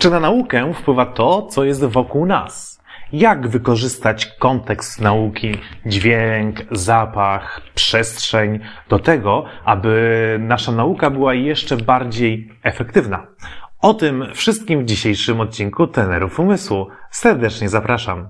Czy na naukę wpływa to, co jest wokół nas? Jak wykorzystać kontekst nauki, dźwięk, zapach, przestrzeń do tego, aby nasza nauka była jeszcze bardziej efektywna? O tym wszystkim w dzisiejszym odcinku Tenerów Umysłu. Serdecznie zapraszam.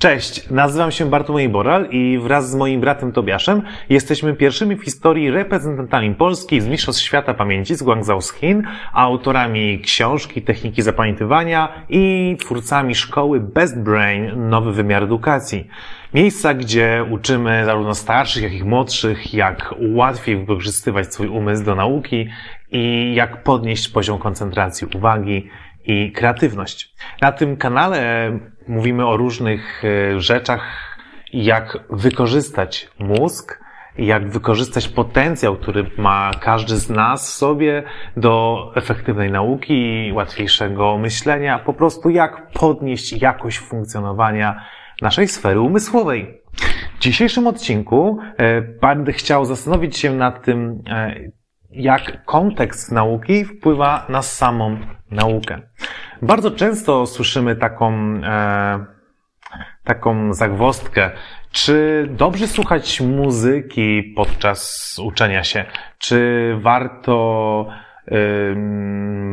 Cześć, nazywam się Bartłomiej Boral i wraz z moim bratem Tobiaszem jesteśmy pierwszymi w historii reprezentantami Polski z Mistrzostw Świata Pamięci z Guangzhou z Chin, autorami książki Techniki Zapamiętywania i twórcami szkoły Best Brain Nowy Wymiar Edukacji. Miejsca, gdzie uczymy zarówno starszych, jak i młodszych, jak łatwiej wykorzystywać swój umysł do nauki i jak podnieść poziom koncentracji uwagi i kreatywność. Na tym kanale mówimy o różnych e, rzeczach, jak wykorzystać mózg, jak wykorzystać potencjał, który ma każdy z nas w sobie do efektywnej nauki, łatwiejszego myślenia, po prostu jak podnieść jakość funkcjonowania naszej sfery umysłowej. W dzisiejszym odcinku e, będę chciał zastanowić się nad tym, e, jak kontekst nauki wpływa na samą naukę. Bardzo często słyszymy taką, e, taką zagwostkę, czy dobrze słuchać muzyki podczas uczenia się? Czy warto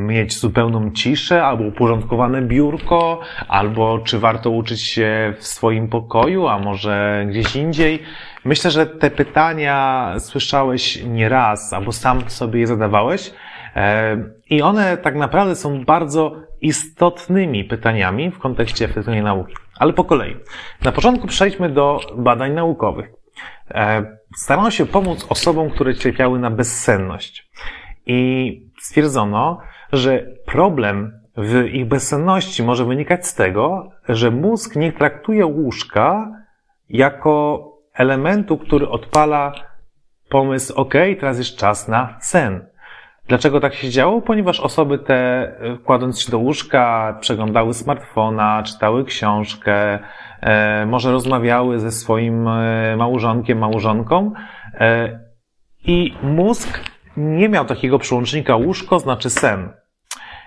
mieć zupełną ciszę, albo uporządkowane biurko, albo czy warto uczyć się w swoim pokoju, a może gdzieś indziej? Myślę, że te pytania słyszałeś nieraz, albo sam sobie je zadawałeś. E, I one tak naprawdę są bardzo istotnymi pytaniami w kontekście efektywnej nauki. Ale po kolei. Na początku przejdźmy do badań naukowych. E, starano się pomóc osobom, które cierpiały na bezsenność. I stwierdzono, że problem w ich bezsenności może wynikać z tego, że mózg nie traktuje łóżka jako elementu, który odpala pomysł, ok, teraz jest czas na sen. Dlaczego tak się działo? Ponieważ osoby te, kładąc się do łóżka, przeglądały smartfona, czytały książkę, e, może rozmawiały ze swoim e, małżonkiem, małżonką e, i mózg nie miał takiego przełącznika łóżko, znaczy sen.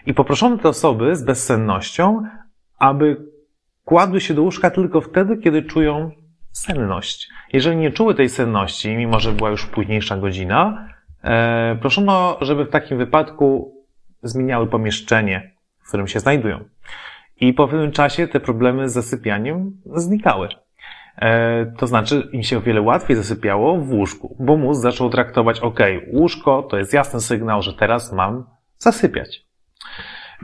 I poproszono te osoby z bezsennością, aby kładły się do łóżka tylko wtedy, kiedy czują senność. Jeżeli nie czuły tej senności, mimo że była już późniejsza godzina, e, proszono, żeby w takim wypadku zmieniały pomieszczenie, w którym się znajdują. I po pewnym czasie te problemy z zasypianiem znikały. E, to znaczy, im się o wiele łatwiej zasypiało w łóżku, bo mózg zaczął traktować, ok, łóżko to jest jasny sygnał, że teraz mam zasypiać.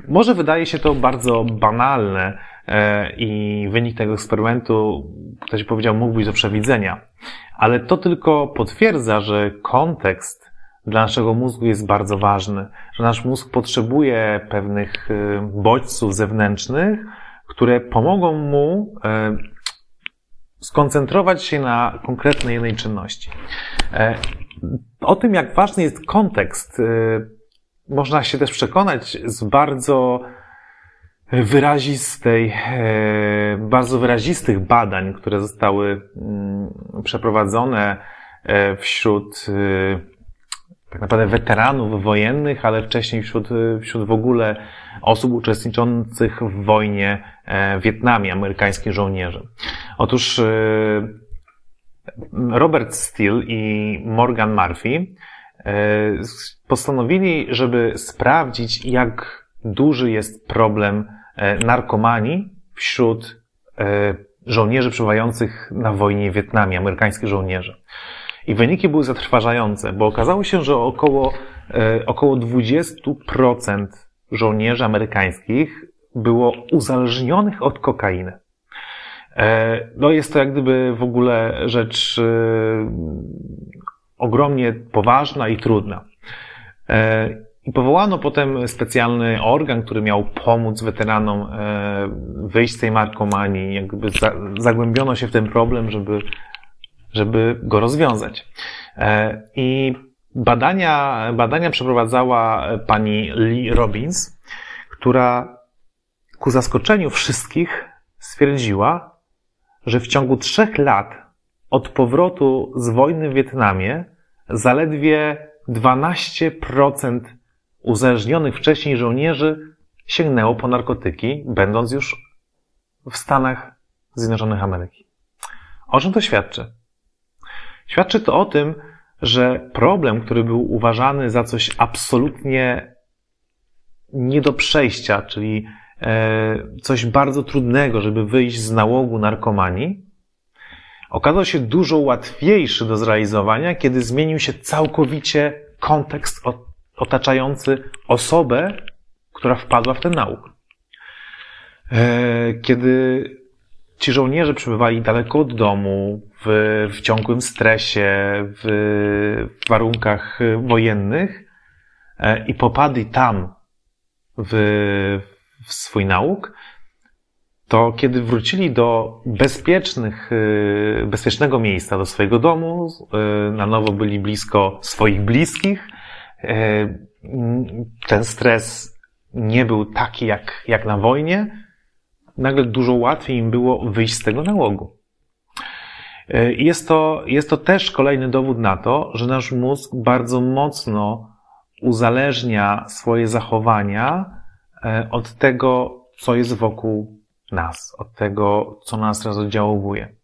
Może wydaje się to bardzo banalne, E, i wynik tego eksperymentu, ktoś powiedział, mógł być do przewidzenia. Ale to tylko potwierdza, że kontekst dla naszego mózgu jest bardzo ważny, że nasz mózg potrzebuje pewnych e, bodźców zewnętrznych, które pomogą mu skoncentrować się na konkretnej jednej czynności. O tym, jak ważny jest kontekst, można się też przekonać z bardzo wyrazistej, e, bardzo wyrazistych badań, które zostały mm, przeprowadzone e, wśród e, tak naprawdę weteranów wojennych, ale wcześniej wśród, wśród w ogóle osób uczestniczących w wojnie w Wietnamie, amerykańskich żołnierzy. Otóż Robert Steele i Morgan Murphy postanowili, żeby sprawdzić, jak duży jest problem e, narkomanii wśród e, żołnierzy przebywających na wojnie w Wietnamie, amerykańskich żołnierzy. I wyniki były zatrważające, bo okazało się, że około, e, około 20% żołnierzy amerykańskich było uzależnionych od kokainy. No jest to jak gdyby w ogóle rzecz ogromnie poważna i trudna. I powołano potem specjalny organ, który miał pomóc weteranom e, wyjść z tej markomanii, jakby zagłębiono się w ten problem, żeby, żeby go rozwiązać. E, I badania, badania przeprowadzała pani Lee Robbins, która ku zaskoczeniu wszystkich stwierdziła, że w ciągu trzech lat od powrotu z wojny w Wietnamie zaledwie 12% uzależnionych wcześniej żołnierzy sięgnęło po narkotyki, będąc już w Stanach Zjednoczonych Ameryki. O czym to świadczy? Świadczy to o tym, że problem, który był uważany za coś absolutnie nie do przejścia, czyli e, coś bardzo trudnego, żeby wyjść z nałogu narkomanii, okazał się dużo łatwiejszy do zrealizowania, kiedy zmienił się całkowicie kontekst otaczający osobę, która wpadła w ten nauk. E, kiedy ci żołnierze przebywali daleko od domu, w, w ciągłym stresie, w, w warunkach wojennych e, i popadli tam w, w swój nauk, to kiedy wrócili do bezpiecznych, e, bezpiecznego miejsca, do swojego domu, na nowo byli blisko swoich bliskich, ten stres nie był taki jak, jak na wojnie, nagle dużo łatwiej im było wyjść z tego nałogu. E, jest to, jest to też kolejny dowód na to, że nasz mózg bardzo mocno uzależnia swoje zachowania e, od tego, co jest wokół nas, od tego, co nas rozoddziałowuje.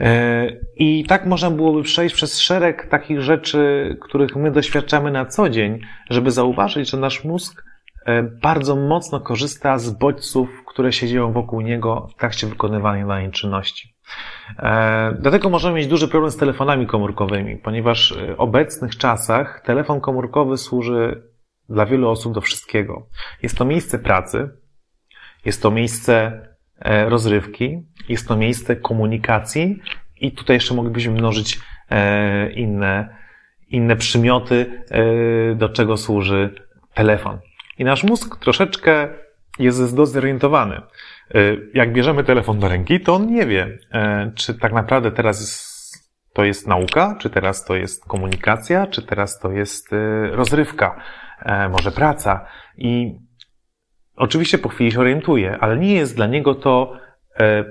E, I tak można byłoby przejść przez szereg takich rzeczy, których my doświadczamy na co dzień, żeby zauważyć, że nasz mózg bardzo mocno korzysta z bodźców, które się dzieją wokół niego w trakcie wykonywania danej czynności. E, dlatego możemy mieć duży problem z telefonami komórkowymi, ponieważ w obecnych czasach telefon komórkowy służy dla wielu osób do wszystkiego. Jest to miejsce pracy, jest to miejsce e, rozrywki, jest to miejsce komunikacji i tutaj jeszcze moglibyśmy mnożyć e, inne, inne przymioty, do czego służy telefon. I nasz mózg troszeczkę jest zdezorientowany. Y, jak bierzemy telefon do ręki, to on nie wie, e, czy tak naprawdę teraz to jest nauka, czy teraz to jest komunikacja, czy teraz to jest y, rozrywka, e, może praca. I oczywiście po chwili się orientuje, ale nie jest dla niego to e,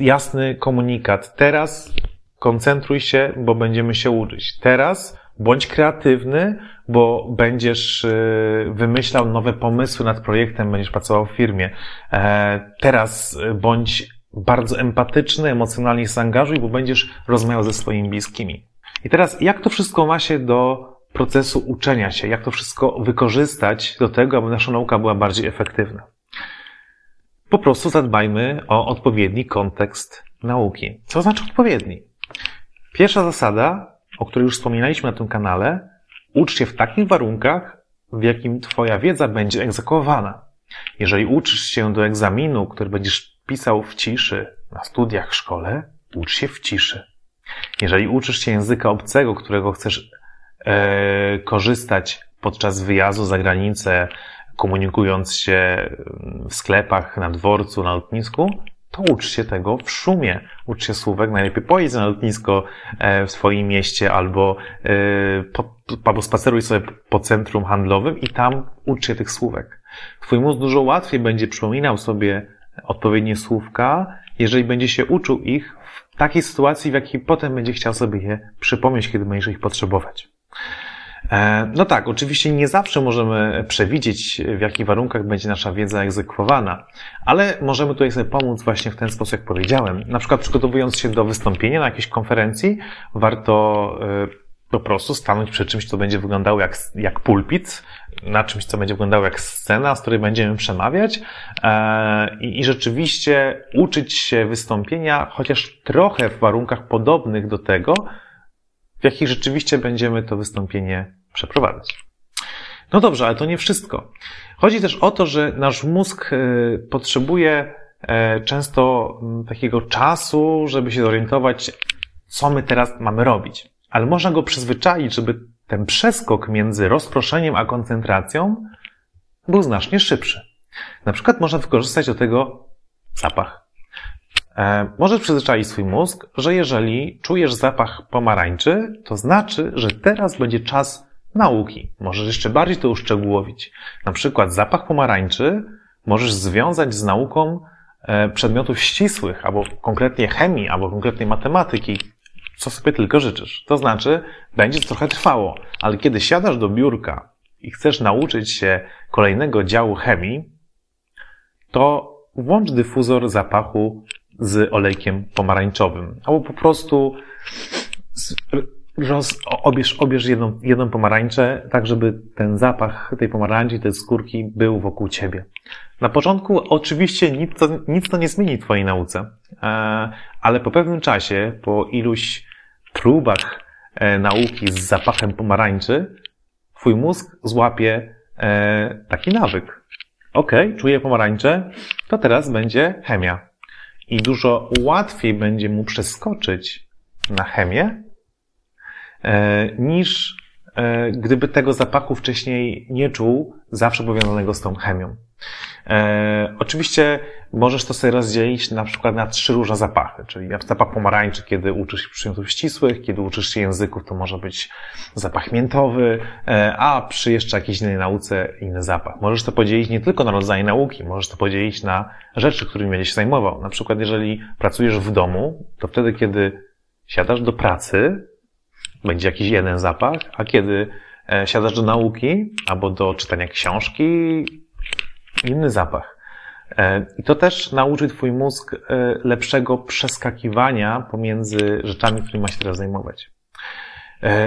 jasny komunikat. Teraz koncentruj się, bo będziemy się uczyć. Teraz bądź kreatywny, bo będziesz y, wymyślał nowe pomysły nad projektem, będziesz pracował w firmie. E, teraz y, bądź bardzo empatyczny, emocjonalnie zaangażuj, bo będziesz rozmawiał ze swoimi bliskimi. I teraz, jak to wszystko ma się do procesu uczenia się? Jak to wszystko wykorzystać do tego, aby nasza nauka była bardziej efektywna? Po prostu zadbajmy o odpowiedni kontekst nauki. Co znaczy odpowiedni? Pierwsza zasada, o której już wspominaliśmy na tym kanale, Ucz się w takich warunkach, w jakim Twoja wiedza będzie egzekwowana. Jeżeli uczysz się do egzaminu, który będziesz pisał w ciszy na studiach w szkole, ucz się w ciszy. Jeżeli uczysz się języka obcego, którego chcesz e, korzystać podczas wyjazdu za granicę, komunikując się w sklepach, na dworcu, na lotnisku, to ucz się tego w szumie. Ucz się słówek, najlepiej pojedź na lotnisko e, w swoim mieście albo, e, po, albo spaceruj sobie po centrum handlowym i tam ucz się tych słówek. Twój mózg dużo łatwiej będzie przypominał sobie odpowiednie słówka, jeżeli będzie się uczył ich w takiej sytuacji, w jakiej potem będzie chciał sobie je przypomnieć, kiedy będziesz ich potrzebować. E, no tak, oczywiście nie zawsze możemy przewidzieć, w jakich warunkach będzie nasza wiedza egzekwowana, ale możemy tutaj sobie pomóc właśnie w ten sposób, jak powiedziałem. Na przykład przygotowując się do wystąpienia na jakiejś konferencji, warto e, po prostu stanąć przy czymś, co będzie wyglądało jak, jak pulpit, na czymś, co będzie wyglądało jak scena, z której będziemy przemawiać e, i, i rzeczywiście uczyć się wystąpienia, chociaż trochę w warunkach podobnych do tego, w jakich rzeczywiście będziemy to wystąpienie przeprowadzać. No dobrze, ale to nie wszystko. Chodzi też o to, że nasz mózg e, potrzebuje e, często takiego czasu, żeby się zorientować, co my teraz mamy robić. Ale można go przyzwyczaić, żeby ten przeskok między rozproszeniem a koncentracją był znacznie szybszy. Na przykład można wykorzystać do tego zapach. E, możesz przyzwyczaić swój mózg, że jeżeli czujesz zapach pomarańczy, to znaczy, że teraz będzie czas nauki. Możesz jeszcze bardziej to uszczegółowić. Na przykład zapach pomarańczy możesz związać z nauką e, przedmiotów ścisłych, albo konkretnie chemii, albo konkretnie matematyki. co sobie tylko życzysz. To znaczy, będzie to trochę trwało, ale kiedy siadasz do biurka i chcesz nauczyć się kolejnego działu chemii, to włącz dyfuzor zapachu z olejkiem pomarańczowym. Albo po prostu roz, obierz, obierz jedną, jedną pomarańczę, tak żeby ten zapach tej pomarańczy, tej skórki był wokół ciebie. Na początku oczywiście nic to, nic to nie zmieni twojej nauce, e, ale po pewnym czasie, po iluś próbach e, nauki z zapachem pomarańczy, twój mózg złapie e, taki nawyk. Ok, czuję pomarańcze, to teraz będzie chemia. I dużo łatwiej będzie mu przeskoczyć na chemię, niż e, gdyby tego zapachu wcześniej nie czuł, zawsze powiązanego z tą chemią. E, oczywiście możesz to sobie rozdzielić na przykład na trzy różne zapachy, czyli zapach pomarańczy, kiedy uczysz się przymiotów ścisłych, kiedy uczysz się języków, to może być zapach miętowy, a przy jeszcze jakiejś innej nauce inny zapach. Możesz to podzielić nie tylko na rodzaje nauki, możesz to podzielić na rzeczy, którymi będziesz się zajmował. Na przykład jeżeli pracujesz w domu, to wtedy, kiedy siadasz do pracy, będzie jakiś jeden zapach, a kiedy e, siadasz do nauki albo do czytania książki, inny zapach. E, I to też nauczy Twój mózg e, lepszego przeskakiwania pomiędzy rzeczami, którymi ma się teraz zajmować.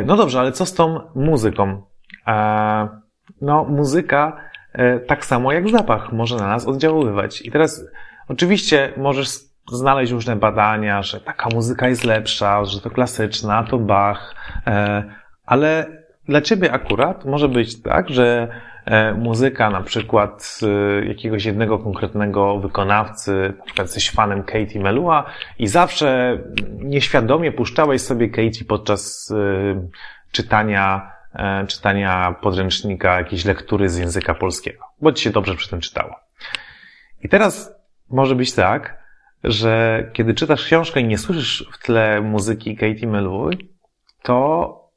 No dobrze, ale co z tą muzyką? No, muzyka, tak samo jak zapach, może na nas oddziaływać. I teraz, oczywiście, możesz znaleźć różne badania, że taka muzyka jest lepsza, że to klasyczna, to Bach, e, ale dla ciebie akurat może być tak, że e, muzyka na przykład e, jakiegoś jednego konkretnego wykonawcy, na przykład jesteś fanem Katie Melua i zawsze nieświadomie puszczałeś sobie Katie podczas czytania, czytania podręcznika, jakiejś lektury z języka polskiego, bo ci się dobrze przy tym czytało. I teraz może być tak, że kiedy czytasz książkę i nie słyszysz w tle muzyki Katie Melua, to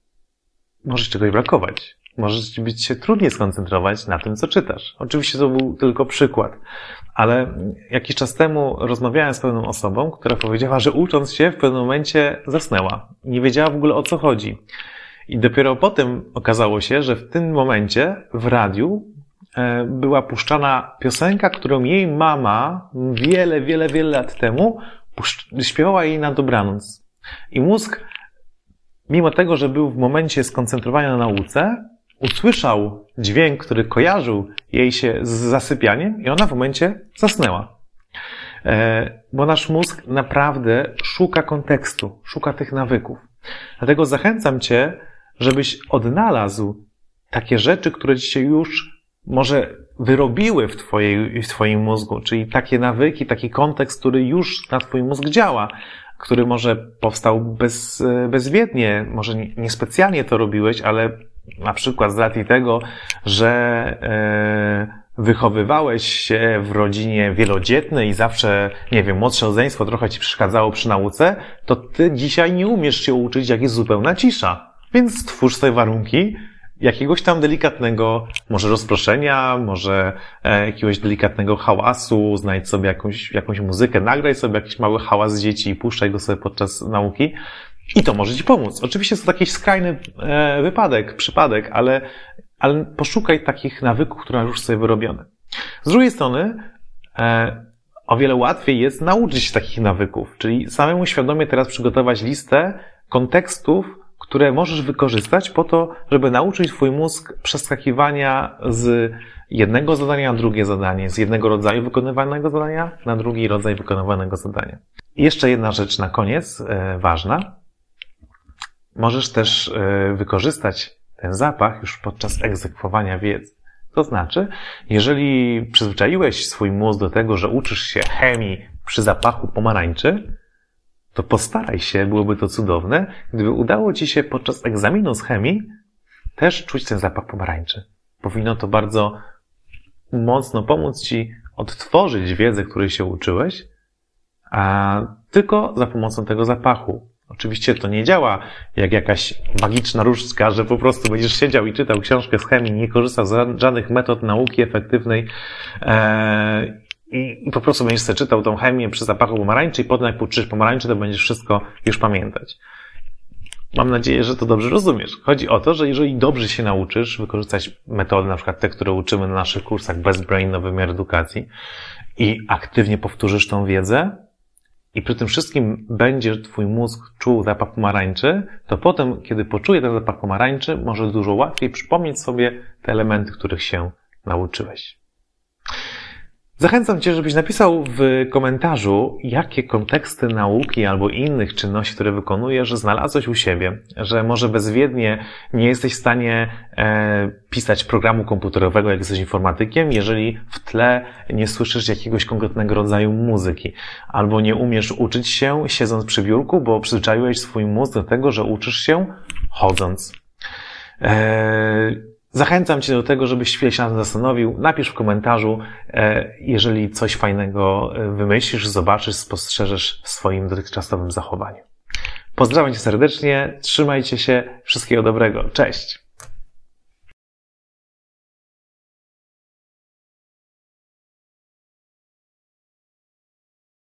może czegoś brakować. Może być się trudniej skoncentrować na tym, co czytasz. Oczywiście to był tylko przykład, ale jakiś czas temu rozmawiałem z pewną osobą, która powiedziała, że ucząc się w pewnym momencie zasnęła. Nie wiedziała w ogóle o co chodzi. I dopiero potem okazało się, że w tym momencie w radiu była puszczana piosenka, którą jej mama wiele, wiele, wiele lat temu śpiewała jej na dobranoc. I mózg, mimo tego, że był w momencie skoncentrowania na nauce, usłyszał dźwięk, który kojarzył jej się z zasypianiem i ona w momencie zasnęła. E, bo nasz mózg naprawdę szuka kontekstu, szuka tych nawyków. Dlatego zachęcam Cię, żebyś odnalazł takie rzeczy, które Ci się już może wyrobiły w, twojej, w Twoim mózgu, czyli takie nawyki, taki kontekst, który już na Twój mózg działa, który może powstał bez, bezwiednie, może niespecjalnie to robiłeś, ale na przykład z racji tego, że e, wychowywałeś się w rodzinie wielodzietnej i zawsze, nie wiem, młodsze rodzeństwo trochę ci przeszkadzało przy nauce, to ty dzisiaj nie umiesz się uczyć, jak jest zupełna cisza. Więc stwórz sobie warunki, jakiegoś tam delikatnego, może rozproszenia, może e, jakiegoś delikatnego hałasu, znajdź sobie jakąś, jakąś muzykę, nagraj sobie jakiś mały hałas dzieci i puszczaj go sobie podczas nauki. I to może Ci pomóc. Oczywiście jest to jakiś skrajny e, wypadek, przypadek, ale, ale poszukaj takich nawyków, które masz już sobie wyrobione. Z drugiej strony, e, o wiele łatwiej jest nauczyć się takich nawyków, czyli samemu świadomie teraz przygotować listę kontekstów, które możesz wykorzystać po to, żeby nauczyć Twój mózg przeskakiwania z jednego zadania na drugie zadanie, z jednego rodzaju wykonywanego zadania na drugi rodzaj wykonywanego zadania. I jeszcze jedna rzecz na koniec, e, ważna. Możesz też e, wykorzystać ten zapach już podczas egzekwowania wiedzy. To znaczy, jeżeli przyzwyczaiłeś swój mózg do tego, że uczysz się chemii przy zapachu pomarańczy, to postaraj się, byłoby to cudowne, gdyby udało Ci się podczas egzaminu z chemii też czuć ten zapach pomarańczy. Powinno to bardzo mocno pomóc Ci odtworzyć wiedzę, której się uczyłeś, a tylko za pomocą tego zapachu. Oczywiście to nie działa jak jakaś magiczna różdżka, że po prostu będziesz siedział i czytał książkę z chemii, nie korzystał z żadnych metod nauki efektywnej e, i, po prostu będziesz sobie czytał tą chemię przy zapachu pomarańczy i potem jak uczysz pomarańczy, to będziesz wszystko już pamiętać. Mam nadzieję, że to dobrze rozumiesz. Chodzi o to, że jeżeli dobrze się nauczysz wykorzystać metody, na przykład te, które uczymy na naszych kursach Best Brain, Nowy Wymiar Edukacji i aktywnie powtórzysz tą wiedzę i przy tym wszystkim będzie twój mózg czuł zapach pomarańczy, to potem, kiedy poczuje ten zapach pomarańczy, może dużo łatwiej przypomnieć sobie te elementy, których się nauczyłeś. Zachęcam Cię, żebyś napisał w komentarzu, jakie konteksty nauki albo innych czynności, które wykonujesz, znalazłeś u siebie, że może bezwiednie nie jesteś w stanie e, pisać programu komputerowego, jak jesteś informatykiem, jeżeli w tle nie słyszysz jakiegoś konkretnego rodzaju muzyki, albo nie umiesz uczyć się siedząc przy biurku, bo przyzwyczaiłeś swój mózg do tego, że uczysz się chodząc. E, Zachęcam Cię do tego, żebyś chwilę się nad tym zastanowił. Napisz w komentarzu, e, jeżeli coś fajnego e, wymyślisz, zobaczysz, spostrzeżesz w swoim dotychczasowym zachowaniu. Pozdrawiam Cię serdecznie, trzymajcie się, wszystkiego dobrego, cześć!